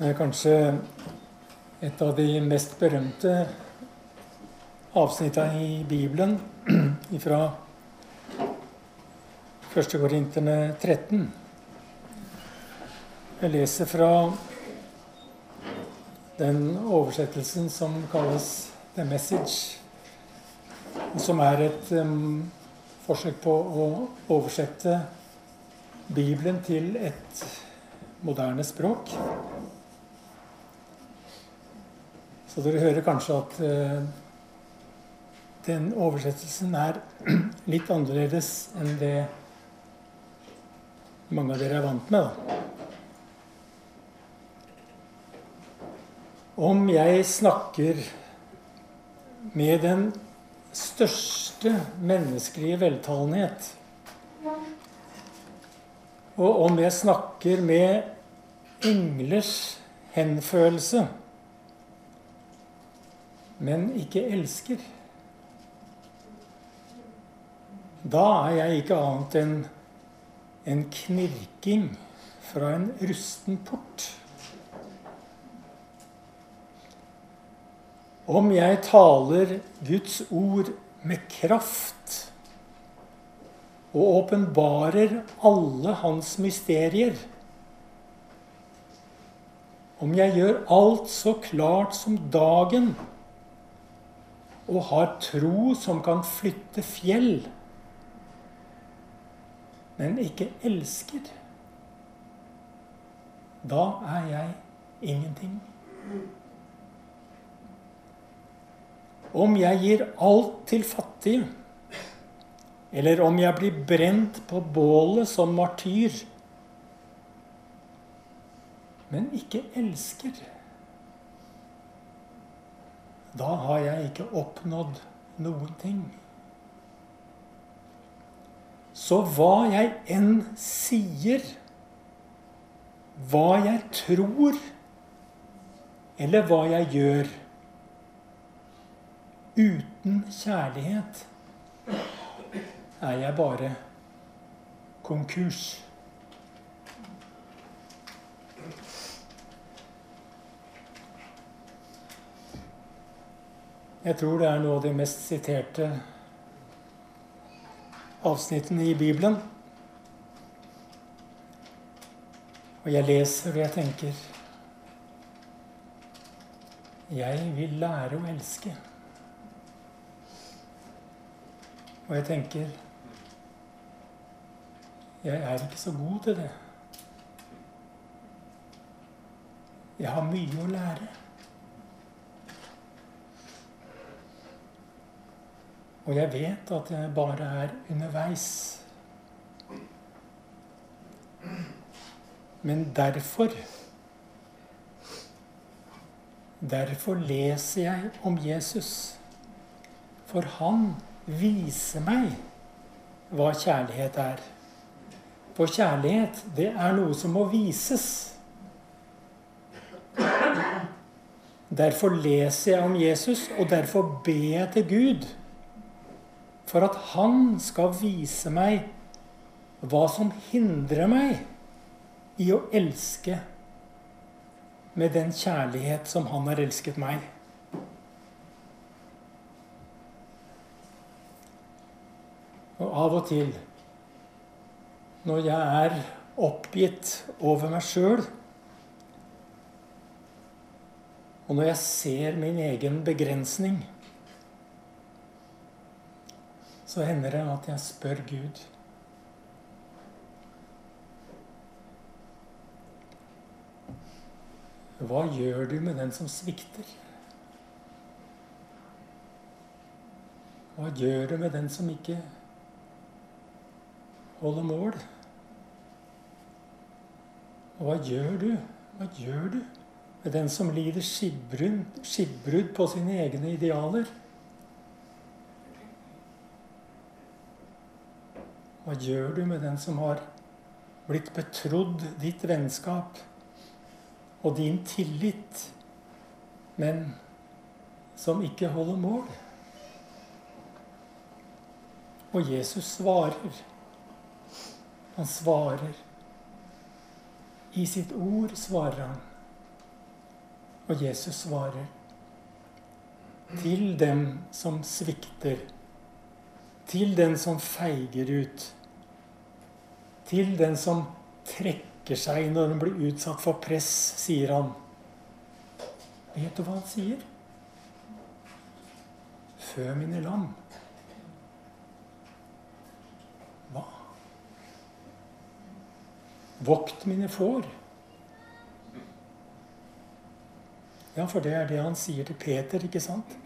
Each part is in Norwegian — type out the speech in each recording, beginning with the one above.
Er kanskje et av de mest berømte avsnittene i Bibelen fra 1. Korinterne 13. Jeg leser fra den oversettelsen som kalles 'The Message', som er et um, forsøk på å oversette Bibelen til et moderne språk. Så dere hører kanskje at uh, den oversettelsen er litt annerledes enn det mange av dere er vant med. Om jeg snakker med den største menneskelige veltalenhet, og om jeg snakker med englers henfølelse men ikke elsker, da er jeg ikke annet enn en knirking fra en rusten port. Om jeg taler Guds ord med kraft og åpenbarer alle hans mysterier Om jeg gjør alt så klart som dagen og har tro som kan flytte fjell, men ikke elsker, da er jeg ingenting. Om jeg gir alt til fattige, eller om jeg blir brent på bålet som martyr, men ikke elsker da har jeg ikke oppnådd noen ting. Så hva jeg enn sier, hva jeg tror, eller hva jeg gjør Uten kjærlighet er jeg bare konkurs. Jeg tror det er noe av de mest siterte avsnittene i Bibelen. Og jeg leser og jeg tenker Jeg vil lære å elske. Og jeg tenker Jeg er ikke så god til det. Jeg har mye å lære. Og jeg vet at jeg bare er underveis. Men derfor Derfor leser jeg om Jesus. For han viser meg hva kjærlighet er. For kjærlighet, det er noe som må vises. Derfor leser jeg om Jesus, og derfor ber jeg til Gud for at han skal vise meg hva som hindrer meg i å elske med den kjærlighet som han har elsket meg. Og av og til, når jeg er oppgitt over meg sjøl, og når jeg ser min egen begrensning så hender det at jeg spør Gud Hva gjør du med den som svikter? Hva gjør du med den som ikke holder mål? Og hva gjør du? Hva gjør du med den som lider skipbrudd på sine egne idealer? Hva gjør du med den som har blitt betrodd ditt vennskap og din tillit, men som ikke holder mål? Og Jesus svarer. Han svarer. I sitt ord svarer han. Og Jesus svarer til dem som svikter, til den som feiger ut, til den som trekker seg når den blir utsatt for press, sier han. Vet du hva han sier? Fø mine lam. Hva? Vokt mine får. Ja, for det er det han sier til Peter, ikke sant?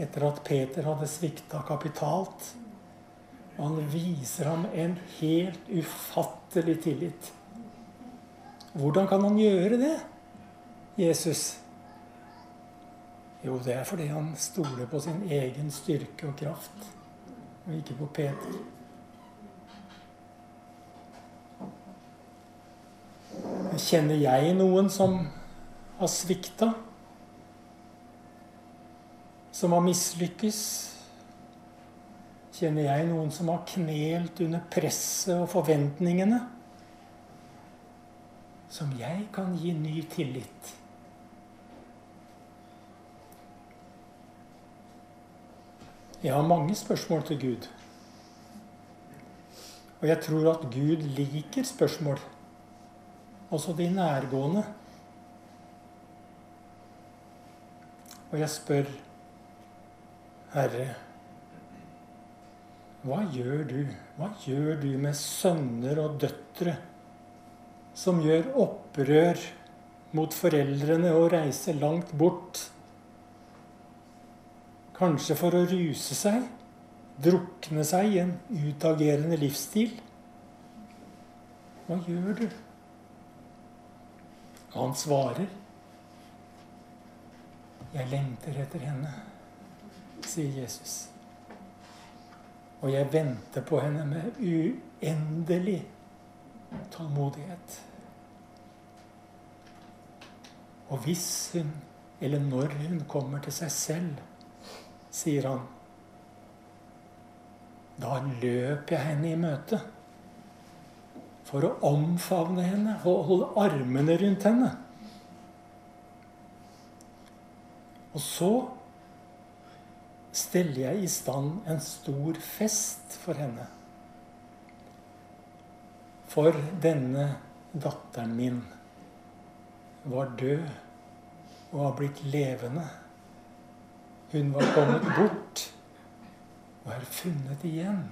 Etter at Peter hadde svikta kapitalt. Og han viser ham en helt ufattelig tillit. Hvordan kan han gjøre det, Jesus? Jo, det er fordi han stoler på sin egen styrke og kraft, og ikke på Peter. Kjenner jeg noen som har svikta? Som har mislykkes? Kjenner jeg noen som har knelt under presset og forventningene? Som jeg kan gi ny tillit? Jeg har mange spørsmål til Gud. Og jeg tror at Gud liker spørsmål, også de nærgående. Og jeg spør, Herre, hva gjør du? Hva gjør du med sønner og døtre som gjør opprør mot foreldrene og reiser langt bort? Kanskje for å ruse seg, drukne seg i en utagerende livsstil. Hva gjør du? Han svarer. Jeg lengter etter henne, sier Jesus. Og jeg venter på henne med uendelig tålmodighet. Og hvis hun, eller når hun kommer til seg selv, sier han. Da løp jeg henne i møte for å omfavne henne og holde armene rundt henne. Og så steller jeg i stand en stor fest for henne. For denne datteren min var død og har blitt levende. Hun var kommet bort og er funnet igjen.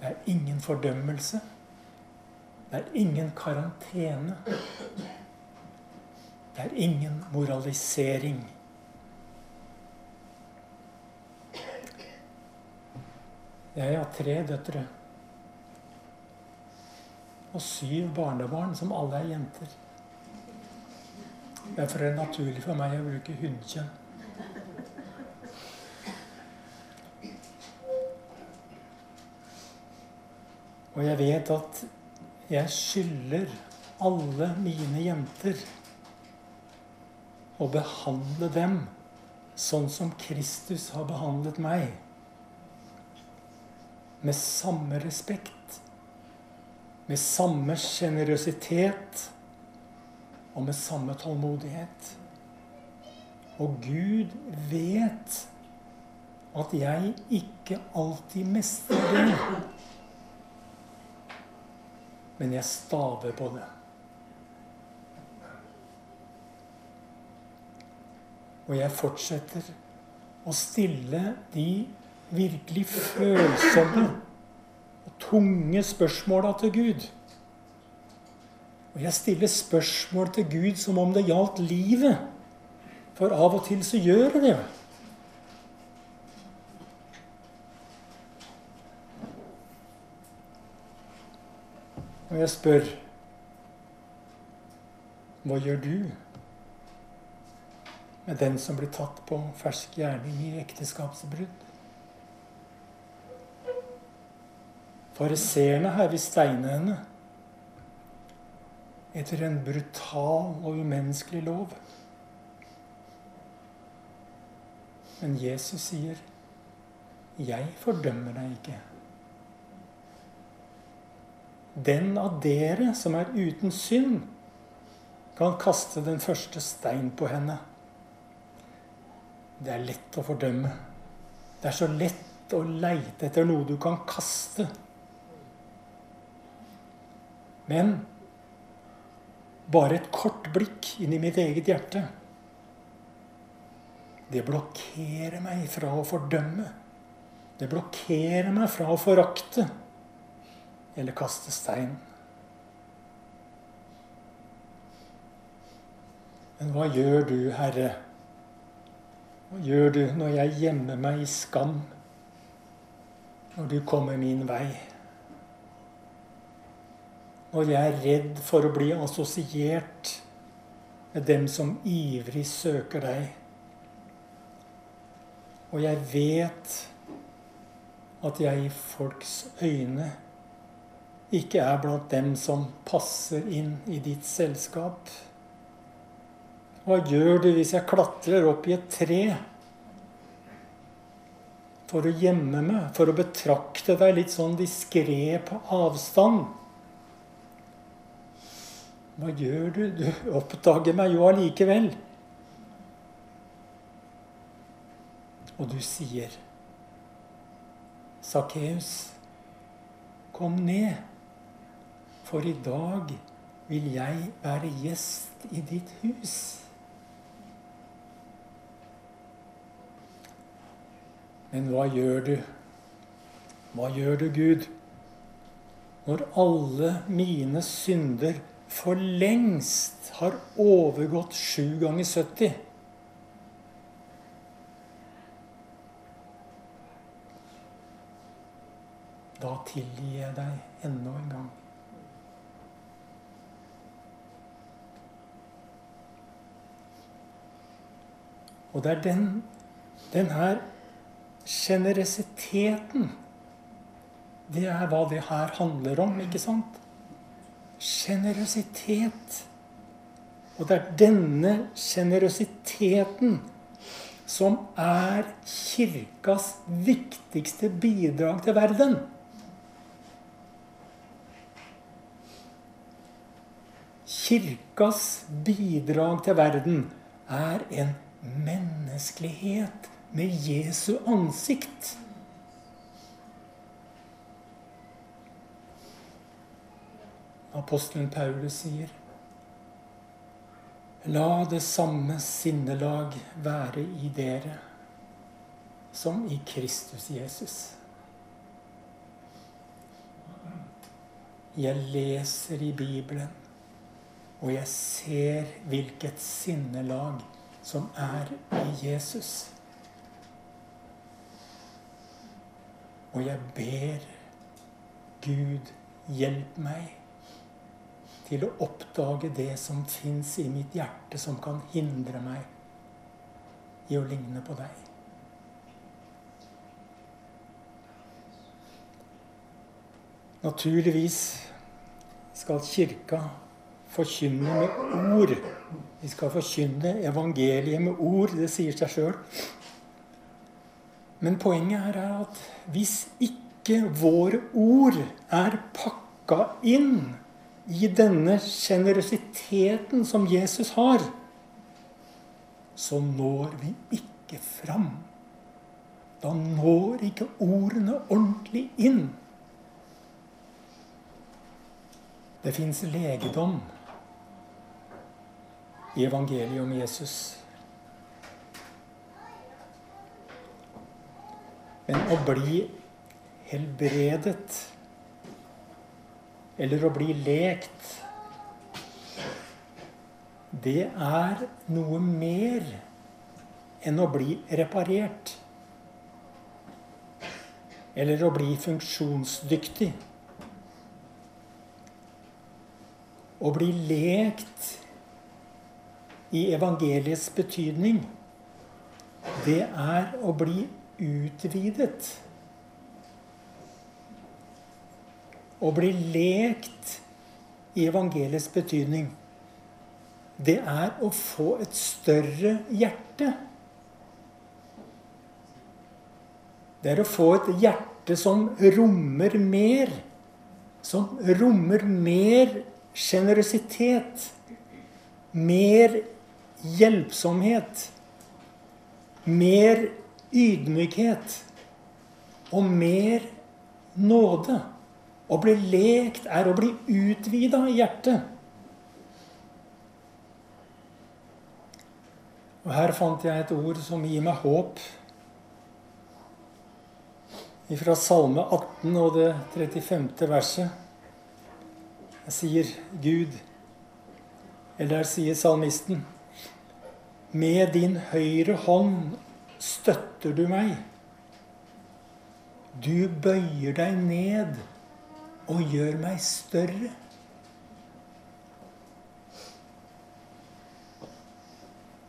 Det er ingen fordømmelse. Det er ingen karantene. Det er ingen moralisering. Jeg har tre døtre. Og syv barnebarn, som alle er jenter. Derfor er det naturlig for meg å bruke hundekjønn. Og jeg vet at jeg skylder alle mine jenter å behandle dem sånn som Kristus har behandlet meg. Med samme respekt, med samme sjenerøsitet og med samme tålmodighet. Og Gud vet at jeg ikke alltid mestrer det. Men jeg staver på det. Og jeg fortsetter å stille de virkelig følsomme og tunge spørsmåla til Gud. Og jeg stiller spørsmål til Gud som om det gjaldt livet. For av og til så gjør det det. Og jeg spør Hva gjør du med den som blir tatt på fersk gjerning i ekteskapsbrudd? Fariseerne her vil steine henne etter en brutal og umenneskelig lov. Men Jesus sier, 'Jeg fordømmer deg ikke'. Den av dere som er uten synd, kan kaste den første stein på henne. Det er lett å fordømme. Det er så lett å leite etter noe du kan kaste. Men bare et kort blikk inn i mitt eget hjerte det blokkerer meg fra å fordømme. Det blokkerer meg fra å forakte eller kaste stein. Men hva gjør du, Herre? Hva gjør du når jeg gjemmer meg i skam? Når du kommer min vei? Når jeg er redd for å bli assosiert med dem som ivrig søker deg? Og jeg vet at jeg i folks øyne ikke er blant dem som passer inn i ditt selskap. Hva gjør du hvis jeg klatrer opp i et tre for å gjemme meg, for å betrakte deg litt sånn diskré på avstand? Hva gjør du? Du oppdager meg jo allikevel. Og du sier, Sakkeus, kom ned, for i dag vil jeg være gjest i ditt hus. Men hva gjør du? Hva gjør du, Gud, når alle mine synder for lengst har overgått sju ganger 70? Da tilgir jeg deg enda en gang. Og det er den, den her Sjenerøsiteten, det er hva det her handler om, ikke sant? Sjenerøsitet. Og det er denne sjenerøsiteten som er Kirkas viktigste bidrag til verden. Kirkas bidrag til verden er en menneskelighet med Jesu ansikt. Apostelen Paulus sier La det samme sinnelag være i dere som i Kristus Jesus. Jeg leser i Bibelen, og jeg ser hvilket sinnelag som er i Jesus. Og jeg ber Gud, hjelp meg til å oppdage det som fins i mitt hjerte, som kan hindre meg i å ligne på deg. Naturligvis skal Kirka forkynne med ord. Vi skal forkynne evangeliet med ord. Det sier seg sjøl. Men poenget her er at hvis ikke våre ord er pakka inn i denne sjenerøsiteten som Jesus har, så når vi ikke fram. Da når ikke ordene ordentlig inn. Det fins legedom i evangeliet om Jesus. Men å bli helbredet eller å bli lekt, det er noe mer enn å bli reparert. Eller å bli funksjonsdyktig. Å bli lekt i evangeliets betydning, det er å bli utvidet. Å bli lekt i evangeliets betydning, det er å få et større hjerte. Det er å få et hjerte som rommer mer. Som rommer mer sjenerøsitet. mer hjelpsomhet, mer ydmykhet og mer nåde. Å bli lekt er å bli utvida i hjertet. Og her fant jeg et ord som gir meg håp. Fra Salme 18 og det 35. verset. Jeg sier Gud, eller der sier salmisten, med din høyre hånd støtter du meg. Du bøyer deg ned og gjør meg større.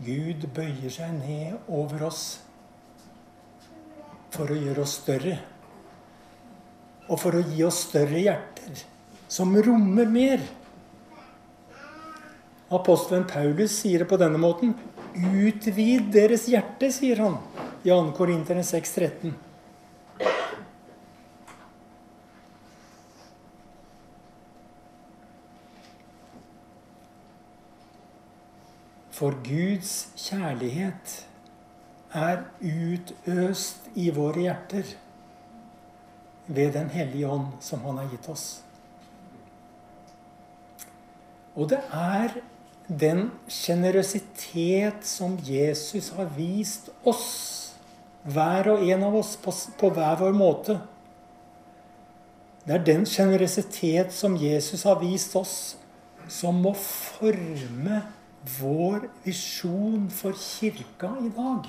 Gud bøyer seg ned over oss for å gjøre oss større. Og for å gi oss større hjerter som rommer mer. Apostelen Paulus sier det på denne måten. Utvid deres hjerte, sier han i 2. Korinterne 6,13. For Guds kjærlighet er utøst i våre hjerter ved Den hellige ånd som Han har gitt oss. Og det er den sjenerøsitet som Jesus har vist oss, hver og en av oss, på, på hver vår måte. Det er den sjenerøsitet som Jesus har vist oss, som må forme vår visjon for kirka i dag.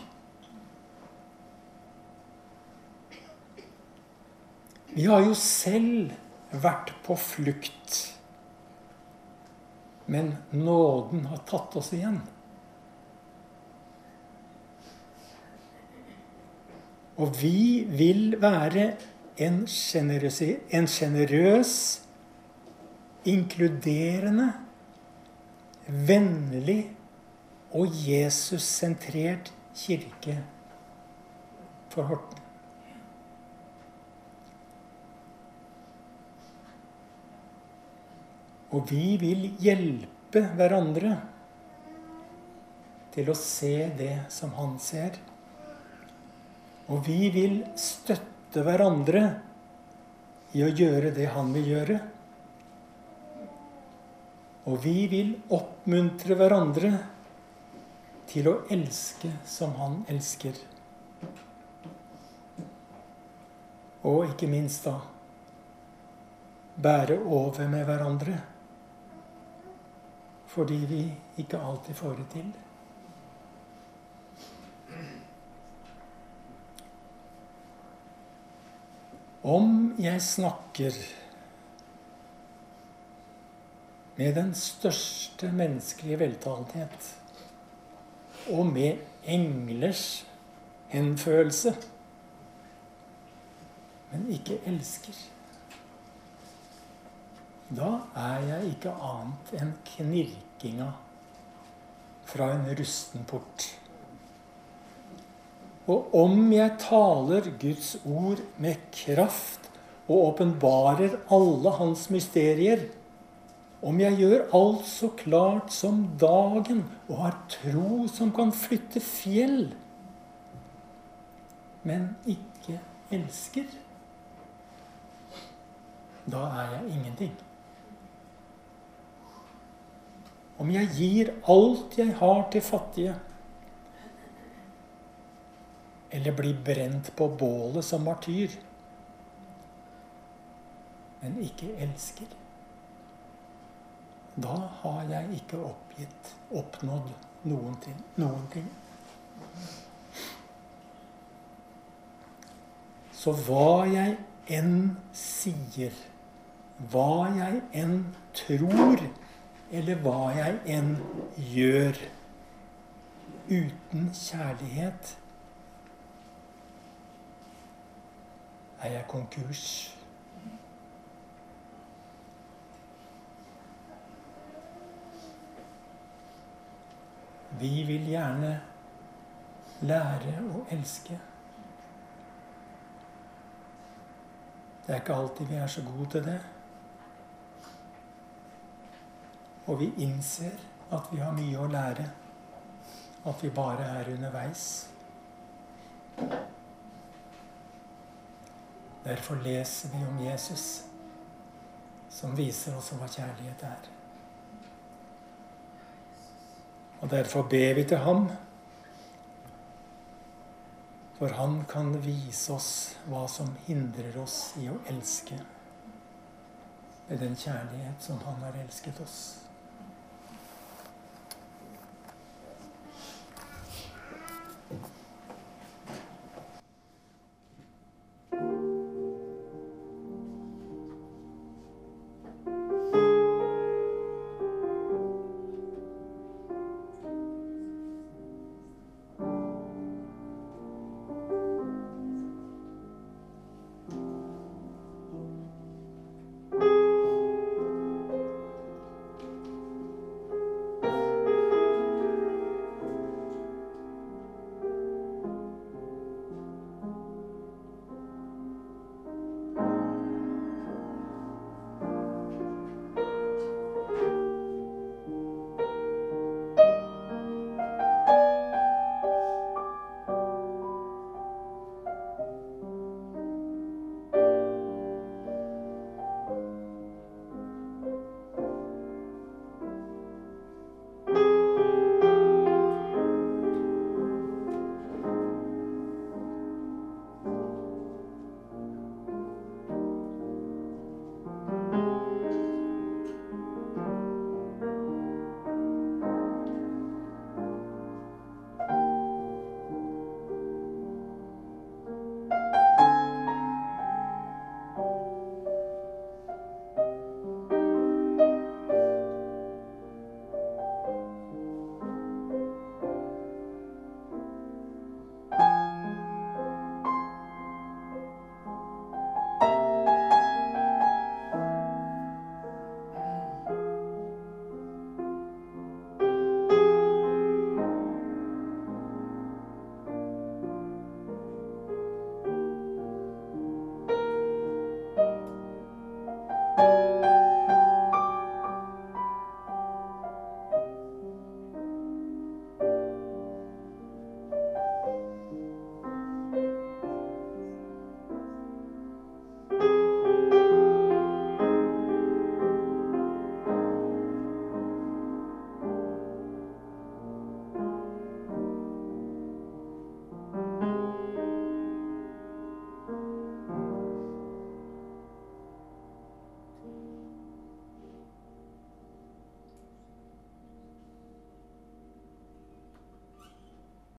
Vi har jo selv vært på flukt. Men nåden har tatt oss igjen. Og vi vil være en sjenerøs, inkluderende vennlig og Jesus-sentrert kirke for Horten. Og vi vil hjelpe hverandre til å se det som han ser. Og vi vil støtte hverandre i å gjøre det han vil gjøre. Og vi vil oppmuntre hverandre til å elske som han elsker. Og ikke minst da bære over med hverandre. Fordi vi ikke alltid får det til. Om jeg snakker med den største menneskelige veltalenhet og med englers henfølelse, men ikke elsker. Da er jeg ikke annet enn knirkinga fra en rusten port. Og om jeg taler Guds ord med kraft og åpenbarer alle hans mysterier, om jeg gjør alt så klart som dagen og har tro som kan flytte fjell, men ikke elsker, da er jeg ingenting. Om jeg gir alt jeg har til fattige, eller blir brent på bålet som martyr, men ikke elsker da har jeg ikke oppgitt, oppnådd noen ting. Noen ting. Så hva jeg enn sier, hva jeg enn tror, eller hva jeg enn gjør uten kjærlighet, er jeg konkurs. Vi vil gjerne lære å elske. Det er ikke alltid vi er så gode til det. Og vi innser at vi har mye å lære. At vi bare er underveis. Derfor leser vi om Jesus, som viser oss hva kjærlighet er. Og derfor ber vi til ham. For han kan vise oss hva som hindrer oss i å elske med den kjærlighet som han har elsket oss.